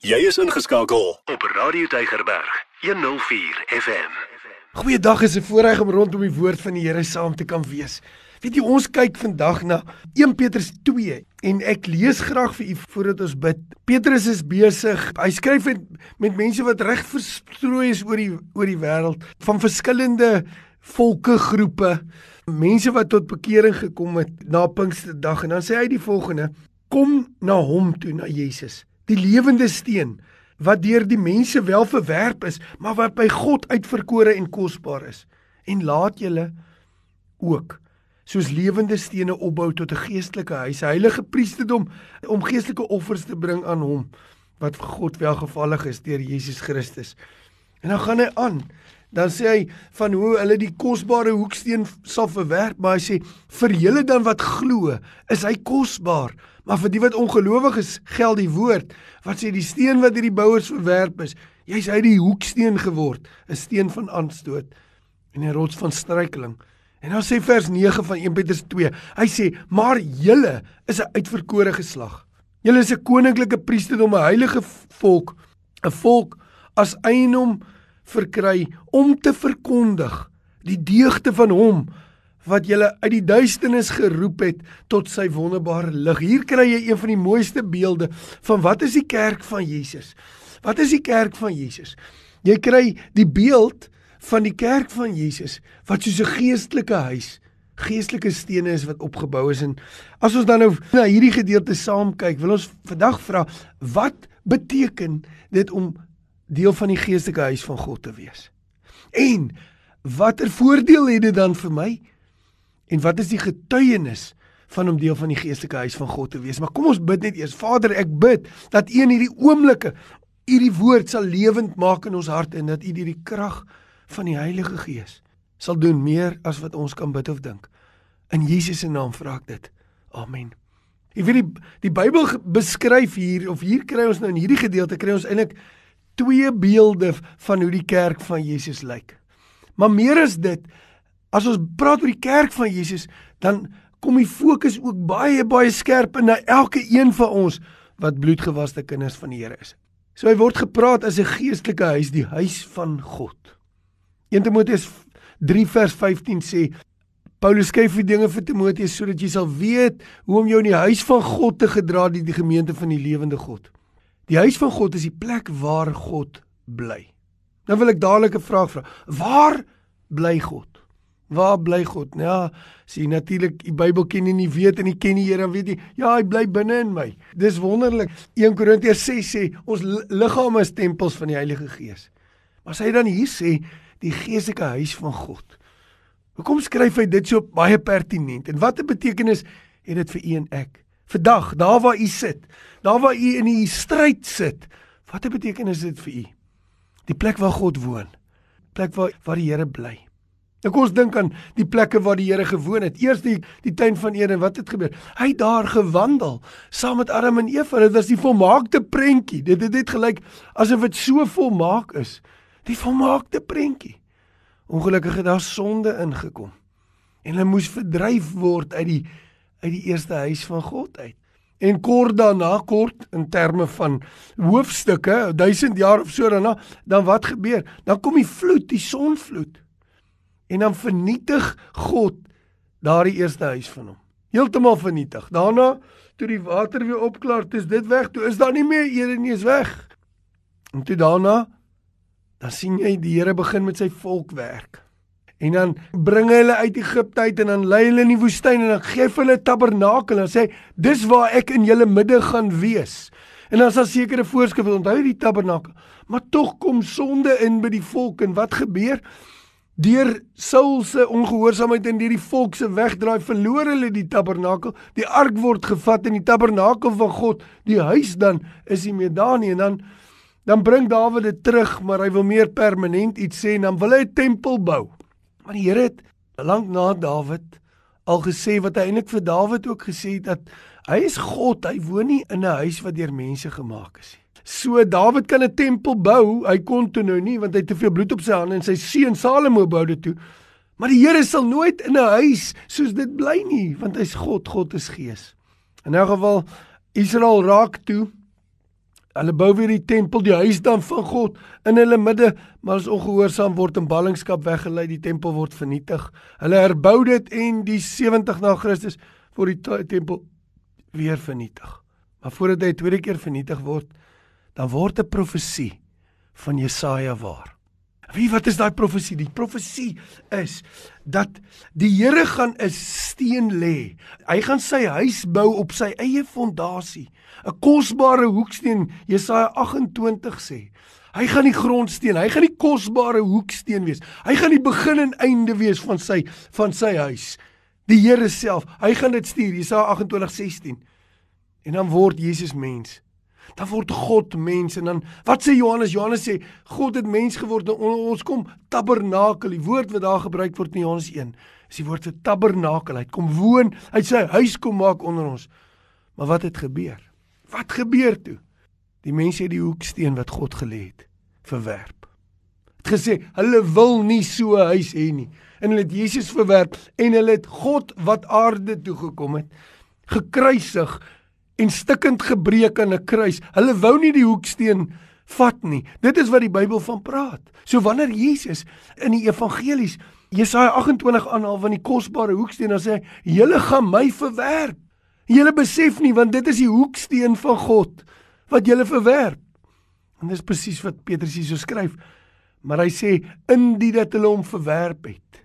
Jy is ingeskakel op Radio Tygerberg 104 FM. Goeiedag, is 'n voorreg om rondom die woord van die Here saam te kan wees. Weet jy, ons kyk vandag na 1 Petrus 2 en ek lees graag vir u voordat ons bid. Petrus is besig. Hy skryf met, met mense wat reg verstrooi is oor die oor die wêreld van verskillende volke groepe, mense wat tot bekering gekom het na Pinksterdag en dan sê hy die volgende: Kom na hom toe, na Jesus die lewende steen wat deur die mense wel verwerp is, maar wat by God uitverkore en kosbaar is. En laat julle ook soos lewende stene opbou tot 'n geestelike huis, heilige priesterdom om geestelike offers te bring aan hom wat vir God welgevallig is deur Jesus Christus. En dan gaan hy aan. Dan sê hy van hoe hulle die kosbare hoeksteen sal verwerp, maar hy sê vir julle dan wat glo, is hy kosbaar. Maar vir die wat ongelowig is, geld die woord wat sê die steen wat hierdie bouers verwerp is, jy's uit die hoeksteen geword, 'n steen van aanstoot en 'n rots van struikeling. En dan sê vers 9 van 1 Petrus 2, hy sê: "Maar julle is 'n uitverkore geslag. Julle is 'n koninklike priesterdom, 'n heilige volk, 'n volk as eienaam verkry om te verkondig die deugde van hom wat julle uit die duisternis geroep het tot sy wonderbare lig. Hier kry jy een van die mooiste beelde van wat is die kerk van Jesus? Wat is die kerk van Jesus? Jy kry die beeld van die kerk van Jesus wat soos 'n geestelike huis, geestelike stene is wat opgebou is en as ons dan nou na hierdie gedeelte saam kyk, wil ons vandag vra wat beteken dit om deel van die geestelike huis van God te wees? En watter voordeel het dit dan vir my? En wat is die getuienis van om deel van die geestelike huis van God te wees? Maar kom ons bid net eers. Vader, ek bid dat U in hierdie oomblikke U die woord sal lewend maak in ons harte en dat U deur die krag van die Heilige Gees sal doen meer as wat ons kan bid of dink. In Jesus se naam vra ek dit. Amen. Ek weet die die Bybel beskryf hier of hier kry ons nou in hierdie gedeelte kry ons eintlik twee beelde van hoe die kerk van Jesus lyk. Maar meer as dit, As ons praat oor die kerk van Jesus, dan kom die fokus ook baie baie skerp in na elke een van ons wat bloedgewaste kinders van die Here is. So hy word gepraat as 'n geestelike huis, die huis van God. 1 Timoteus 3 vers 15 sê Paulus skryf die dinge vir Timoteus sodat jy sal weet hoe om jou in die huis van God te gedra, die, die gemeente van die lewende God. Die huis van God is die plek waar God bly. Nou wil ek dadelik 'n vraag vra. Waar bly God? Waar bly God? Nou ja, sien natuurlik die Bybel ken jy nie weet en jy ken die Here weet jy. Ja, hy bly binne in my. Dis wonderlik. 1 Korintiërs 6 sê ons liggame is tempels van die Heilige Gees. Maar as hy dan hier sê die geestelike huis van God. Hoekom skryf hy dit so baie pertinent? En watter betekenis het dit vir u en ek? Vandag, daar waar u sit, daar waar u in die stryd sit, watter betekenis het dit vir u? Die plek waar God woon. Plek waar waar die Here bly. Ek ons dink aan die plekke waar die Here gewoon het. Eers die die tuin van Eden, wat het gebeur? Hy het daar gewandel saam met Adam en Eva. Dit was die volmaakte prentjie. Dit het net gelyk asof dit so volmaak is. Die volmaakte prentjie. Ongelukkig het daar sonde ingekom. En hulle moes verdryf word uit die uit die eerste huis van God uit. En kort daarna, kort in terme van hoofstukke, 1000 jaar of so daarna, dan wat gebeur? Dan kom die vloed, die sonvloed en dan vernietig God daardie eerste huis van hom. Heeltemal vernietig. Daarna toe die water weer opklaar, dis dit weg. Toe is daar nie meer Eden nie, is weg. En toe daarna dan sien jy die Here begin met sy volk werk. En dan bring hy hulle uit Egipte uit en dan lei hulle in die woestyn en dan gee hy hulle tabernakel en sê dis waar ek in julle midde gaan wees. En dan is daar sekere voorskrifte onthou die tabernakel. Maar tog kom sonde in by die volk en wat gebeur? Deur Saul se ongehoorsaamheid en deur die volk se wegdraai verloor hulle die tabernakel. Die ark word gevat in die tabernakel van God. Die huis dan is nie meer daar nie en dan dan bring Dawid dit terug, maar hy wil meer permanent iets sê en dan wil hy 'n tempel bou. Maar die Here het lank na Dawid al gesê wat hy eintlik vir Dawid ook gesê het dat hy is God, hy woon nie in 'n huis wat deur mense gemaak is nie. So Dawid kan 'n tempel bou. Hy kon toe nou nie want hy het te veel bloed op sy hande en sy seun Salomo bou dit toe. Maar die Here sal nooit in 'n huis soos dit bly nie, want hy's God, God is gees. In 'n geval Israel raak toe Hulle bou weer die tempel, die huis dan van God in hulle midde, maar as ongehoorsaam word in ballingskap weggelei, die tempel word vernietig. Hulle herbou dit en die 70 na Christus word die tempel weer vernietig. Maar voordat hy tweede keer vernietig word, dan word 'n profesie van Jesaja waar. Wie wat is daai profesie? Die profesie is dat die Here gaan 'n steen lê. Hy gaan sy huis bou op sy eie fondasie. 'n Kosbare hoeksteen, Jesaja 28 sê. Hy gaan die grondsteen, hy gaan die kosbare hoeksteen wees. Hy gaan die begin en einde wees van sy van sy huis. Die Here self, hy gaan dit stuur, Jesaja 28:16. En dan word Jesus mens dan word God mens en dan wat sê Johannes? Johannes sê God het mens geword en ons kom tabernakel. Die woord wat daar gebruik word in Johannes 1 is die woord se tabernakel. Hy kom woon, hy sy huis kom maak onder ons. Maar wat het gebeur? Wat gebeur toe? Die mense het die hoeksteen wat God gelê het verwerp. Het gesê hulle wil nie so 'n huis hê nie. En hulle het Jesus verwerp en hulle het God wat aarde toe gekom het gekruisig en stikkend gebreek aan 'n kruis. Hulle wou nie die hoeksteen vat nie. Dit is wat die Bybel van praat. So wanneer Jesus in die evangelies Jesaja 28 aanhaal van die kosbare hoeksteen, dan sê hy: "Julle gaan my verwerp." Julle besef nie want dit is die hoeksteen van God wat julle verwerp. En dis presies wat Petrus hier so skryf. Maar hy sê in die dat hulle hom verwerp het,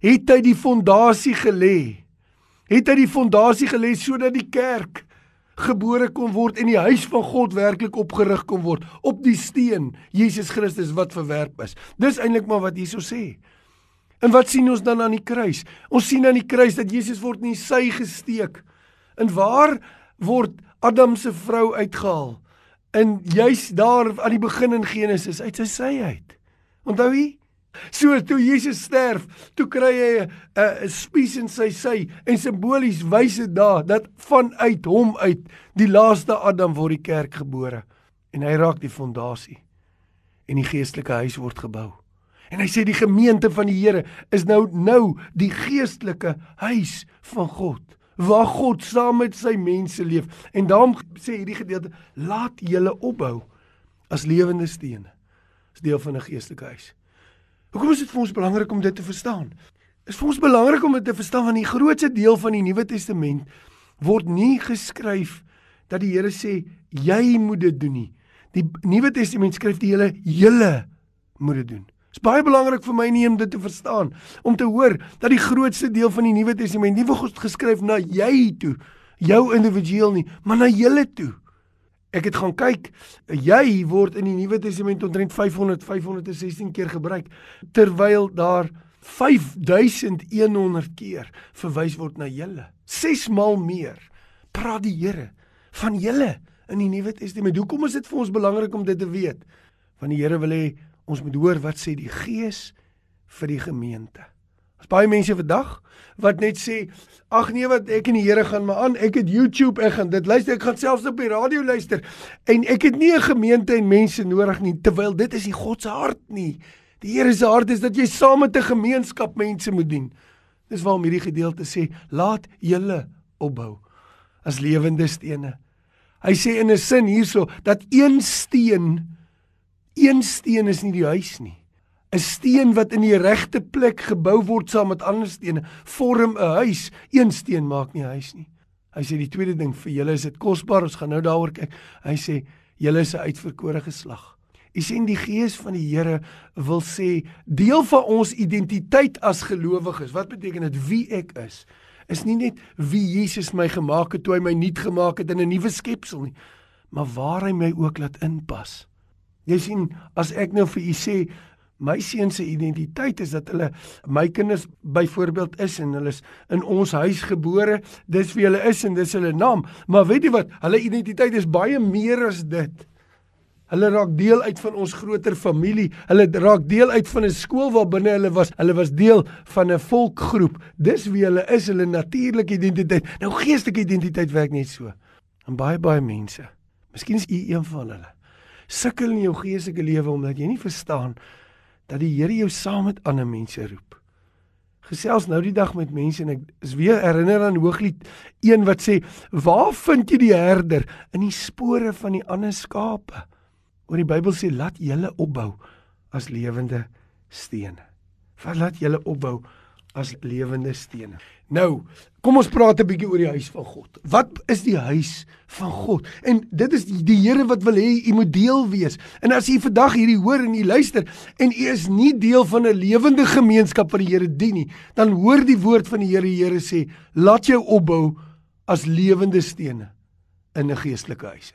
het hy die fondasie gelê. Het hy die fondasie gelê sodat die kerk gebore kon word en die huis van God werklik opgerig kon word op die steen Jesus Christus wat verwerp is. Dis eintlik maar wat hierso sê. En wat sien ons dan aan die kruis? Ons sien aan die kruis dat Jesus word in die sy gesteek. En waar word Adam se vrou uitgehaal? En juis daar aan die begin in Genesis uit sy sy uit. Onthou jy? So toe Jesus sterf, toe kry hy 'n 'n spies in sy sy en simbolies wys dit daar dat vanuit hom uit die laaste Adam word die kerk gebore en hy raak die fondasie en die geestelike huis word gebou. En hy sê die gemeente van die Here is nou nou die geestelike huis van God waar God saam met sy mense leef. En daarom sê hierdie gedeelte laat julle opbou as lewende stene. Dis deel van 'n geestelike huis. Hoekom is dit vir ons belangrik om dit te verstaan? Is vir ons belangrik om dit te verstaan want die grootste deel van die Nuwe Testament word nie geskryf dat die Here sê jy moet dit doen nie. Die Nuwe Testament skryf die hele julle moet dit doen. Dit is baie belangrik vir my nie om dit te verstaan om te hoor dat die grootste deel van die Nuwe Testament nie word geskryf na jy toe, jou individueel nie, maar na julle toe. Ek het gaan kyk, jy word in die Nuwe Testament omtrent 500 516 keer gebruik terwyl daar 5100 keer verwys word na julle. 6 maal meer praat die Here van julle in die Nuwe Testament. Hoekom is dit vir ons belangrik om dit te weet? Want die Here wil hê ons moet hoor wat sê die Gees vir die gemeente. Daar's baie mense vandag wat net sê ag nee wat ek en die Here gaan maar aan ek het YouTube ek gaan dit luister ek gaan selfs op die radio luister. En ek het nie 'n gemeente en mense nodig nie terwyl dit is die God se hart nie. Die Here se hart is dat jy saam met 'n gemeenskap mense moet dien. Dis waarom hierdie gedeelte sê laat julle opbou as lewende stene. Hy sê in 'n sin hierso dat een steen een steen is nie die huis nie 'n steen wat in die regte plek gebou word saam met ander stene vorm 'n huis. Een steen maak nie 'n huis nie. Hy sê die tweede ding vir julle is dit kosbaar. Ons gaan nou daaroor kyk. Hy sê julle is 'n uitverkore geslag. U sien die gees van die Here wil sê deel van ons identiteit as gelowiges. Wat beteken dit wie ek is? Is nie net wie Jesus my gemaak het toe hy my nuut gemaak het in 'n nuwe skepsel nie, maar waar hy my ook laat inpas. Jy sien, as ek nou vir u sê My seun se identiteit is dat hulle my kinders byvoorbeeld is en hulle is in ons huis gebore. Dis wie hulle is en dis hulle naam. Maar weet jy wat? Hulle identiteit is baie meer as dit. Hulle raak deel uit van ons groter familie. Hulle raak deel uit van 'n skool waar binne hulle was. Hulle was deel van 'n volkgroep. Dis wie hulle is, hulle natuurlike identiteit. Nou geestelike identiteit werk net so. En baie baie mense. Miskien is u een van hulle. Sukkel in jou geestelike lewe omdat jy nie verstaan dat die Here jou saam met ander mense roep. gesels nou die dag met mense en ek is weer herinner aan Hooglied 1 wat sê: "Waar vind jy die herder in die spore van die ander skape?" Oor die Bybel sê: "Laat julle opbou as lewende stene." Wat laat julle opbou as lewende stene. Nou, kom ons praat 'n bietjie oor die huis van God. Wat is die huis van God? En dit is die, die Here wat wil hê u moet deel wees. En as u vandag hierdie hoor en u luister en u is nie deel van 'n lewende gemeenskap wat die Here dien nie, dan hoor die woord van die Here, die Here sê, laat jou opbou as lewende stene in 'n geestelike huis.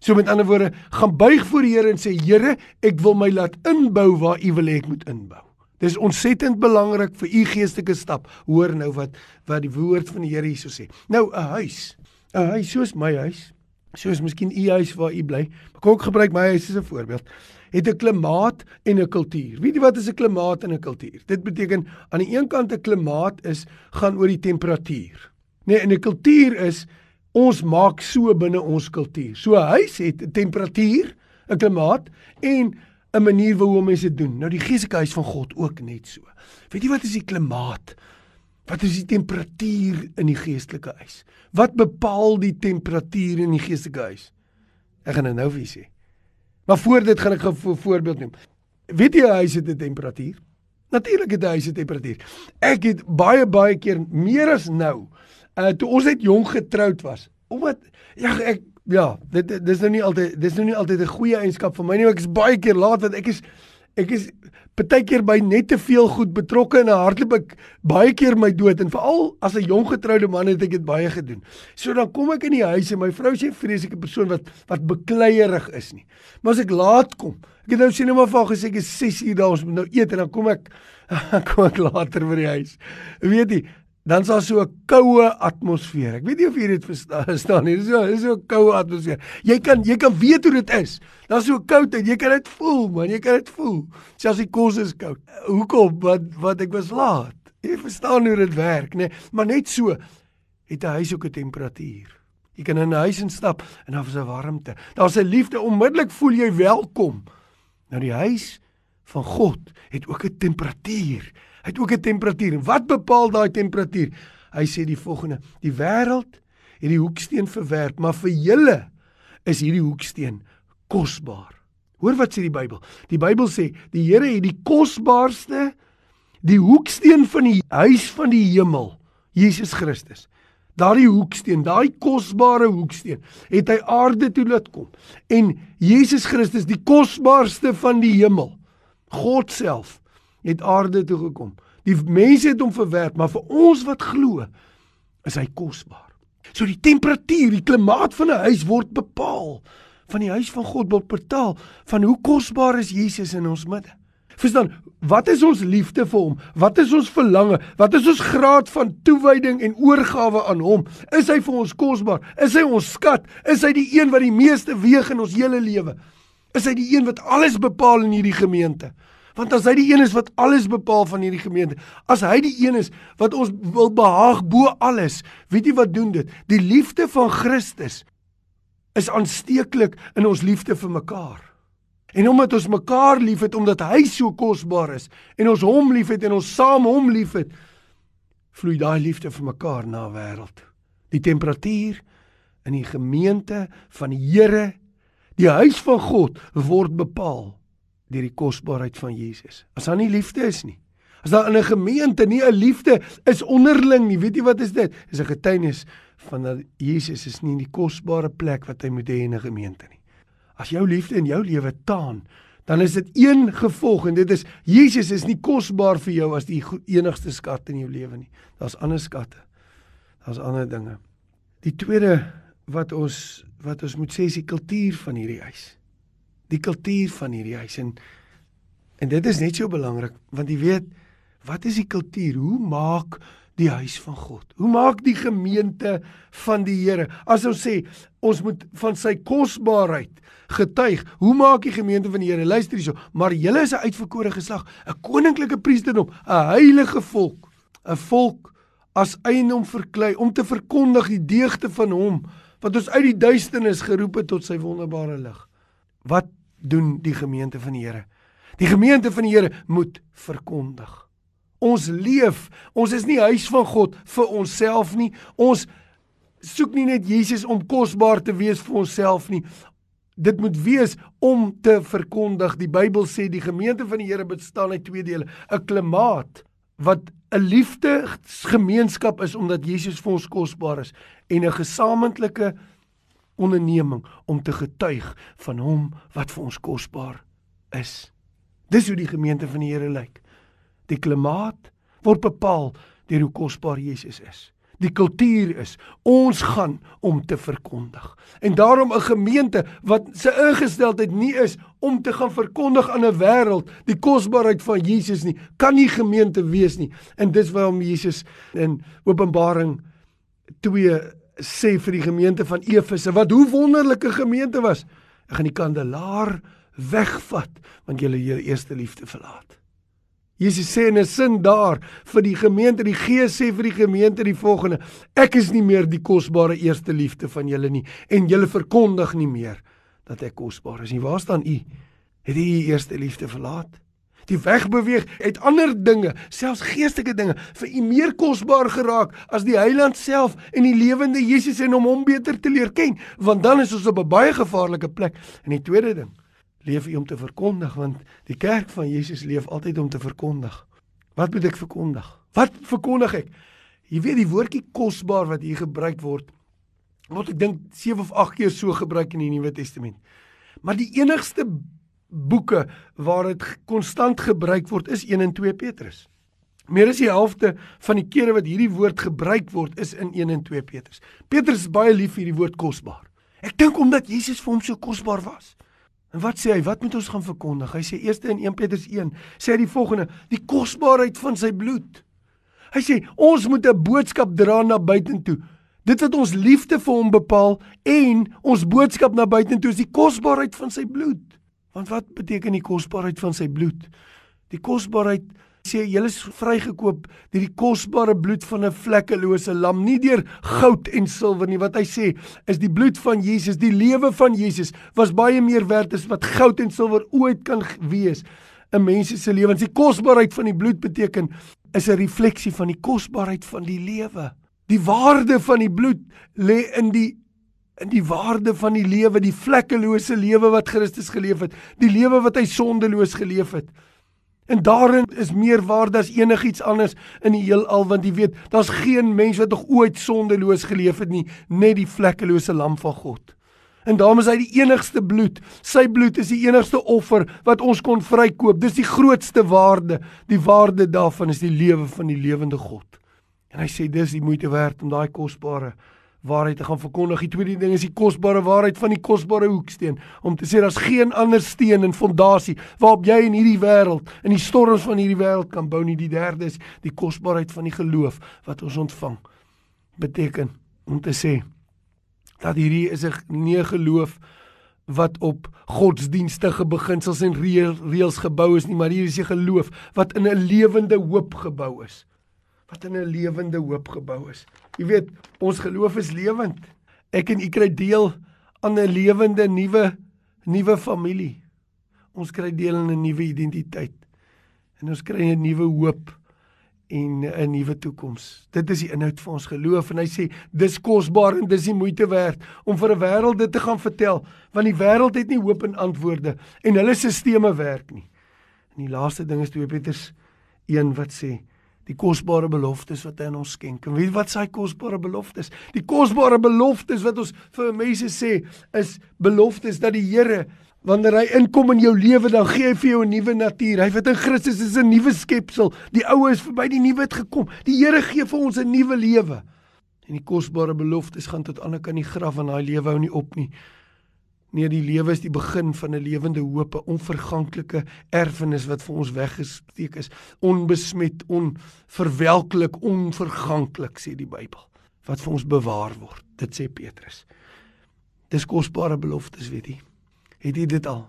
So met ander woorde, gaan buig voor die Here en sê Here, ek wil my laat inbou waar U wil hê ek moet inbou. Dis ontsettend belangrik vir u geestelike stap. Hoor nou wat wat die woord van die Here hierso sê. Nou 'n huis. 'n Huis soos my huis, soos miskien u huis waar u bly. Maar kom ek gebruik my huis as 'n voorbeeld. Het 'n klimaat en 'n kultuur. Weet jy wat is 'n klimaat en 'n kultuur? Dit beteken aan die een kant 'n klimaat is gaan oor die temperatuur. Nee, en 'n kultuur is ons maak so binne ons kultuur. So 'n huis het 'n temperatuur, 'n klimaat en 'n manier hoe mense dit doen. Nou die geestelike huis van God ook net so. Weet jy wat is die klimaat? Wat is die temperatuur in die geestelike huis? Wat bepaal die temperatuur in die geestelike huis? Ek gaan dit nou vir julle sê. Maar voor dit gaan ek 'n voorbeeld noem. Weet jy 'n huis het 'n temperatuur? Natuurlik het 'n huis 'n temperatuur. Ek het baie baie keer meer as nou, uh toe ons net jong getroud was. Omdat ja, ek ja, dit dis nou nie altyd dis nou nie altyd 'n goeie eienskap vir my nie. Ek is baie keer laat want ek is ek is baie keer by net te veel goed betrokke en hardloop ek baie keer my dood en veral as 'n jong getroude man het ek dit baie gedoen. So dan kom ek in die huis en my vrou sê vreeslike persoon wat wat bekleierig is nie. Maar as ek laat kom, ek het nou sien nou maar van gesê ek is 6 uur daar ons moet nou eet en dan kom ek kom ek later by die huis. Weet jy, dan's daar so 'n koue atmosfeer. Ek weet nie of jy dit verstaan nie. Dis so dis so 'n koue atmosfeer. Jy kan jy kan weet hoe dit is. Daar's so koud en jy kan dit voel, man. Jy kan dit voel. Selfs die kos is koud. Hoekom? Wat wat ek was laat. Jy verstaan hoe dit werk, nê? Nee, maar net so het 'n huis ook 'n temperatuur. Jy kan in 'n huis instap en daar's 'n warmte. Daar's 'n liefde. Onmiddellik voel jy welkom. Nou die huis van God het ook 'n temperatuur. Hy het ook 'n temperatuur. En wat bepaal daai temperatuur? Hy sê die volgende: Die wêreld het die hoeksteen verwerp, maar vir julle is hierdie hoeksteen kosbaar. Hoor wat sê die Bybel? Die Bybel sê die Here het die kosbaarste die hoeksteen van die huis van die hemel, Jesus Christus. Daardie hoeksteen, daai kosbare hoeksteen, het hy aarde toe laat kom. En Jesus Christus, die kosbaarste van die hemel, God self, het aarde toe gekom. Die mense het hom verwerp, maar vir ons wat glo, is hy kosbaar. So die temperatuur, die klimaat van 'n huis word bepaal van die huis van God word betaal van hoe kosbaar is Jesus in ons midde. Verstaan, wat is ons liefde vir hom? Wat is ons verlange? Wat is ons graad van toewyding en oorgawe aan hom? Is hy vir ons kosbaar? Is hy ons skat? Is hy die een wat die meeste weeg in ons hele lewe? Is hy die een wat alles bepaal in hierdie gemeente? Want as hy die een is wat alles bepaal van hierdie gemeente, as hy die een is wat ons wil behaag bo alles, weet jy wat doen dit? Die liefde van Christus is aansteeklik in ons liefde vir mekaar. En omdat ons mekaar liefhet omdat hy so kosbaar is en ons hom liefhet en ons saam hom liefhet, vloei daai liefde vir mekaar na wêreld. Die temperatuur in die gemeente van die Here, die huis van God word bepaal deur die kosbaarheid van Jesus. As daar nie liefde is nie. As daar in 'n gemeente nie 'n liefde is onderling nie, weet jy wat is dit? Dis 'n getuienis van dat Jesus is nie in die kosbare plek wat hy moet hê in 'n gemeente nie. As jou liefde in jou lewe taan, dan is dit een gevolg en dit is Jesus is nie kosbaar vir jou as die enigste skat in jou lewe nie. Daar's ander skatte. Daar's ander dinge. Die tweede wat ons wat ons moet sê is die kultuur van hierdie huis die kultuur van hierdie huis en en dit is net so belangrik want jy weet wat is die kultuur? Hoe maak die huis van God? Hoe maak die gemeente van die Here? As ons sê ons moet van sy kosbaarheid getuig. Hoe maak die gemeente van die Here? Luister hierso, maar julle is 'n uitverkore geslag, 'n koninklike priesterdom, 'n heilige volk, 'n volk as eiendom verklei om te verkondig die deugde van hom wat ons uit die duisternis geroep het tot sy wonderbare lig. Wat doen die gemeente van die Here? Die gemeente van die Here moet verkondig. Ons leef. Ons is nie huis van God vir onsself nie. Ons soek nie net Jesus om kosbaar te wees vir onsself nie. Dit moet wees om te verkondig. Die Bybel sê die gemeente van die Here bestaan uit twee dele: 'n klimaat wat 'n liefdesgemeenskap is omdat Jesus vir ons kosbaar is en 'n gesamentlike onderneming om te getuig van hom wat vir ons kosbaar is. Dis hoe die gemeente van die Here lyk. Die klimaat word bepaal deur hoe kosbaar Jesus is die kultuur is. Ons gaan om te verkondig. En daarom 'n gemeente wat se ingesteldheid nie is om te gaan verkondig aan 'n wêreld die kosbaarheid van Jesus nie, kan nie gemeente wees nie. En dis waarom Jesus in Openbaring 2 sê vir die gemeente van Efese wat hoe wonderlike gemeente was. Ek gaan die kandelaar wegvat want julle julle eerste liefde verlaat. Jesus sê in 'n sin daar vir die gemeente, die Gees sê vir die gemeente die volgende: Ek is nie meer die kosbare eerste liefde van julle nie en julle verkondig nie meer dat ek kosbaar is nie. Waar staan u? Het u u eerste liefde verlaat? Die wegbeweeg uit ander dinge, selfs geestelike dinge, vir u meer kosbaar geraak as die Heiland self en die lewende Jesus en om hom beter te leer ken, want dan is ons op 'n baie gevaarlike plek. En die tweede ding, leef u om te verkondig want die kerk van Jesus leef altyd om te verkondig. Wat moet ek verkondig? Wat verkondig ek? Jy weet die woordjie kosbaar wat hier gebruik word word ek dink 7 of 8 keer so gebruik in die Nuwe Testament. Maar die enigste boeke waar dit konstant gebruik word is 1 en 2 Petrus. Meer as die helfte van die kere wat hierdie woord gebruik word is in 1 en 2 Petrus. Petrus is baie lief vir hierdie woord kosbaar. Ek dink omdat Jesus vir hom so kosbaar was. En wat sê hy? Wat moet ons gaan verkondig? Hy sê eerste in 1 Petrus 1 sê hy die volgende: die kosbaarheid van sy bloed. Hy sê ons moet 'n boodskap dra na buitentoe. Dit wat ons liefde vir hom bepaal en ons boodskap na buitentoe is die kosbaarheid van sy bloed. Want wat beteken die kosbaarheid van sy bloed? Die kosbaarheid sê julle is vrygekoop deur die kosbare bloed van 'n vlekkelose lam, nie deur goud en silwer nie. Wat hy sê is die bloed van Jesus, die lewe van Jesus was baie meer werd as wat goud en silwer ooit kan wees. 'n Mens se lewens, die kosbaarheid van die bloed beteken is 'n refleksie van die kosbaarheid van die lewe. Die waarde van die bloed lê in die in die waarde van die lewe, die vlekkelose lewe wat Christus geleef het, die lewe wat hy sondeloos geleef het. En daarin is meer waarde as enigiets anders in die heelal want jy weet, daar's geen mens wat nog ooit sondeloos geleef het nie, net die vlekkelose lam van God. En daarom is hy die enigste bloed. Sy bloed is die enigste offer wat ons kon vrykoop. Dis die grootste waarde. Die waarde daarvan is die lewe van die lewende God. En hy sê dis die moeite werd om daai kosbare waarheid te gaan verkondig. Die tweede ding is die kosbare waarheid van die kosbare hoeksteen om te sê daar's geen ander steen en fondasie waarop jy in hierdie wêreld, in die storms van hierdie wêreld kan bou nie. Die derde is die kosbaarheid van die geloof wat ons ontvang. Beteken om te sê dat hierdie is 'n nie geloof wat op godsdienstige beginsels en reëls gebou is nie, maar hier is 'n geloof wat in 'n lewende hoop gebou is wat in 'n lewende hoop gebou is. Jy weet, ons geloof is lewend. Ek en u kry deel aan 'n lewende nuwe nuwe familie. Ons kry deel aan 'n nuwe identiteit. En ons kry 'n nuwe hoop en 'n nuwe toekoms. Dit is die inhoud van ons geloof en hy sê dis kosbaar en dis die moeite werd om vir 'n wêreld dit te gaan vertel want die wêreld het nie hoop en antwoorde en hulle stelsels werk nie. En die laaste ding is 2 Petrus 1 wat sê die kosbare beloftes wat hy aan ons skenk. En weet wat sy kosbare beloftes? Die kosbare beloftes wat ons vir mense sê is beloftes dat die Here wanneer hy inkom in jou lewe dan gee hy vir jou 'n nuwe natuur. Hy wat in Christus is 'n nuwe skepsel. Die ou is verby, die nuwe het gekom. Die Here gee vir ons 'n nuwe lewe. En die kosbare beloftes gaan tot ander kan die graf van daai lewe hou nie op nie. Nee, die lewe is die begin van 'n lewende hoop, 'n onverganklike erfenis wat vir ons weggesteek is, onbesmet, onverwelklik, onverganklik sê die Bybel, wat vir ons bewaar word. Dit sê Petrus. Dis kosbare beloftes, weet jy. Het jy dit al?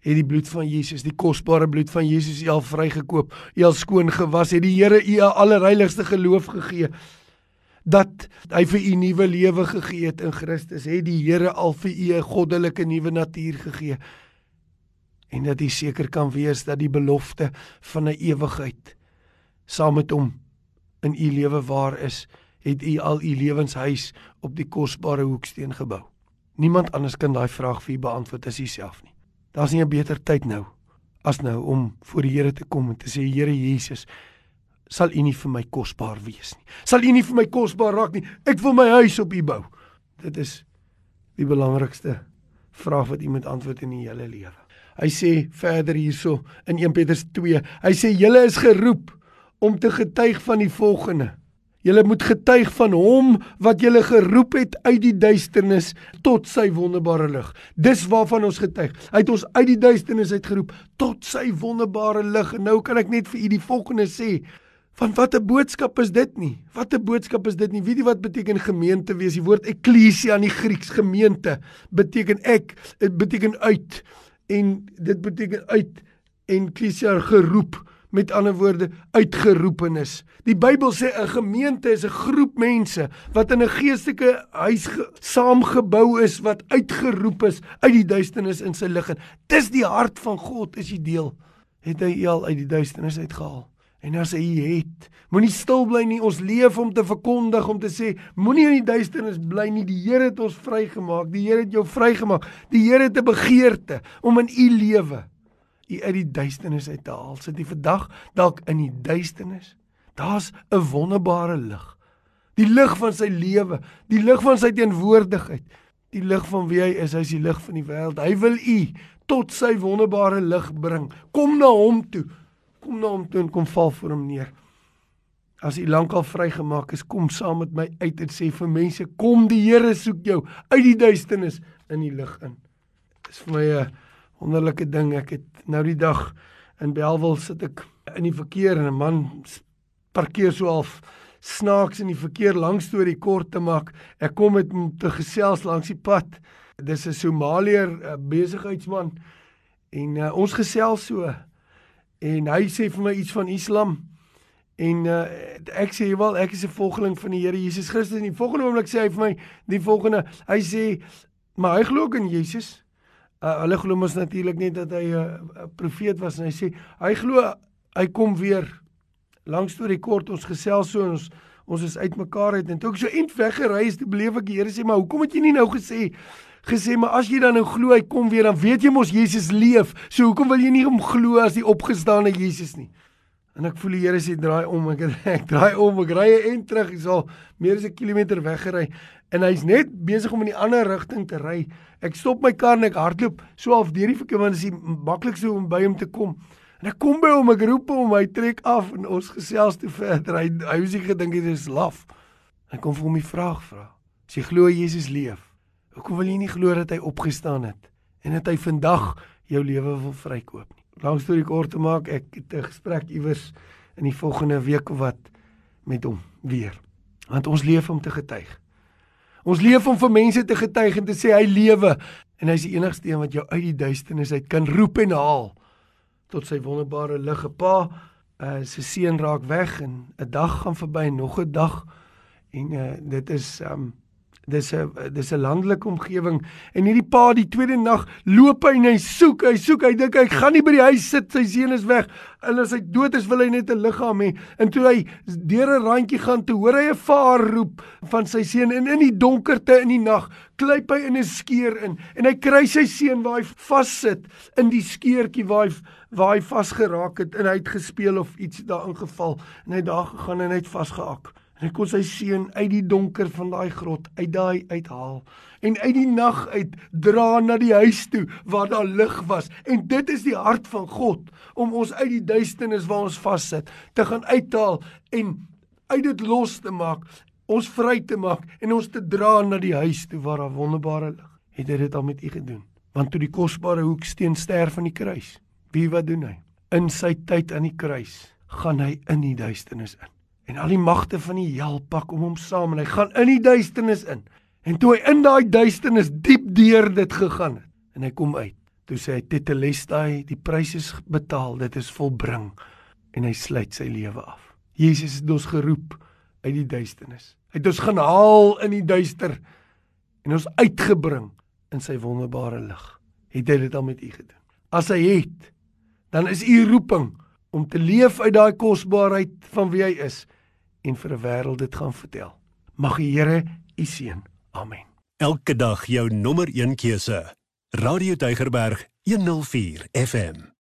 Het die bloed van Jesus, die kosbare bloed van Jesus, u al vrygekoop, u al skoon gewas, het die Here u 'n allerheiligste geloof gegee? Dat hy vir u nuwe lewe gegee het in Christus, het die Here al vir u 'n goddelike nuwe natuur gegee. En dat u seker kan wees dat die belofte van 'n ewigheid saam met hom in u lewe waar is, het u al u lewenshuis op die kosbare hoeksteen gebou. Niemand anders kan daai vraag vir u beantwoord as u self nie. Daar's nie 'n beter tyd nou as nou om voor die Here te kom en te sê Here Jesus, sal U nie vir my kosbaar wees nie. Sal U nie vir my kosbaar raak nie. Ek wil my huis op U bou. Dit is die belangrikste vraag wat iemand antwoord in die hele lewe. Hy sê verder hierso in 1 Petrus 2. Hy sê julle is geroep om te getuig van die volgende. Julle moet getuig van hom wat julle geroep het uit die duisternis tot sy wonderbare lig. Dis waarvan ons getuig. Hy het ons uit die duisternis uitgeroep tot sy wonderbare lig. En nou kan ek net vir u die volgende sê. Van watter boodskap is dit nie? Watter boodskap is dit nie? Weet jy wat beteken gemeente wees? Die woord ekklesia in die Grieks gemeente beteken ek, dit beteken uit en dit beteken uit en ekklesia geroep met ander woorde uitgeroepenis. Die Bybel sê 'n gemeente is 'n groep mense wat in 'n geestelike huis saamgebou is wat uitgeroep is uit die duisternis in sy lig. Dis die hart van God is die deel. Het hy al uit die duisternis uitgehaal? En as hy het, moenie stil bly nie. Ons leef om te verkondig, om te sê, moenie in die duisternis bly nie. Die Here het ons vrygemaak. Die Here het jou vrygemaak. Die Here het 'n begeerte om in u lewe u uit die duisternis uit te haal. Sit jy vandag dalk in die duisternis? Daar's 'n wonderbare lig. Die lig van sy lewe, die lig van sy teenwoordigheid, die lig van wie hy is, hy's die lig van die wêreld. Hy wil u tot sy wonderbare lig bring. Kom na hom toe. Kom na hom toe en kom val voor hom neer. As u lankal vrygemaak is, kom saam met my uit en sê vir mense, kom die Here soek jou uit die duisternis in die lig in. Dis vir my 'n wonderlike ding. Ek het nou die dag in Belwel sit ek in die verkeer en 'n man parkeer so half snaaks in die verkeer langs toe die kort te maak. Ek kom met hom te gesels langs die pad. Dis 'n Somaliër besigheidsman en uh, ons gesels so en hy sê vir my iets van Islam. En uh, ek sê wel ek is 'n volgeling van die Here Jesus Christus en die volgende oomblik sê hy vir my die volgende hy sê maar hy glo in Jesus. Uh, hulle glo mos natuurlik net dat hy 'n uh, profeet was en hy sê hy glo hy kom weer. Lank storie kort, ons gesels so ons ons is uitmekaar uit en toe ek so int weggery is, toe beleef ek die Here sê maar hoekom het jy nie nou gesê gesê maar as jy dan nou glo hy kom weer dan weet jy mos Jesus leef. So hoekom wil jy nie hom glo as die opgestane Jesus nie? En ek voel die Here sê draai om ek ek draai om ek ry en terug ek sal meer as 'n kilometer weggery en hy's net besig om in die ander rigting te ry. Ek stop my kar en ek hardloop so half deur die verkeer want dit is die maklikste om by hom te kom. En ek kom by hom, ek roep hom, hy trek af en ons gesels toe verder. Hy hy het seker gedink dit is laf. Ek kom vir hom die vraag vra. As jy glo Jesus leef, hoekom wil jy nie glo dat hy opgestaan het en dat hy vandag jou lewe wil vrykoop nie? Langs toe ek kort te maak, ek het 'n gesprek iewers in die volgende week of wat met hom weer. Want ons leef om te getuig. Ons leef om vir mense te getuig en te sê hy lewe en hy is die enigste een wat jou uit die duisternis uit kan roep en haal tot sy wonderbare lig. Pa, uh, sy seun raak weg en 'n dag gaan verby en nog 'n dag en uh, dit is um dis 'n dis 'n landelike omgewing en hierdie pa die tweede nag loop hy en hy soek hy soek hy dink hy gaan nie by die huis sit sy seun is weg. En as hy dood is wil hy net 'n liggaam hê. En toe hy deur 'n randjie gaan toe hoor hy 'n vaar roep van sy seun en in die donkerte in die nag kruip hy in 'n skeur in en hy kry sy seun waar hy vassit in die skeurtjie waar hy waar hy vasgeraak het en hy het gespeel of iets daarin geval en hy daar gegaan en hy het vasgehak hy kon sy seun uit die donker van daai grot uit daai uithaal en uit die nag uit dra na die huis toe waar daar lig was. En dit is die hart van God om ons uit die duisternis waar ons vassit te gaan uithaal en uit dit los te maak, ons vry te maak en ons te dra na die huis toe waar daar wonderbare lig. Het hy dit al met u gedoen? Want toe die kosbare hoeksteen sterf aan die kruis, wie wat doen hy? In sy tyd aan die kruis gaan hy in die duisternis in en al die magte van die hel pak om hom saam en hy gaan in die duisternis in. En toe hy in daai duisternis diep deur dit gegaan het en hy kom uit. Toe sê hy tetelestai, die prys is betaal, dit is volbring en hy sluit sy lewe af. Jesus het ons geroep uit die duisternis. Hy het ons gaan haal in die duister en ons uitgebring in sy wonderbare lig. Het hy dit al met u gedoen? As hy het, dan is u roeping om te leef uit daai kosbaarheid van wie hy is en vir 'n wêreld dit gaan vertel. Mag die Here u seën. Amen. Elke dag jou nommer 1 keuse. Radio Deugerberg 104 FM.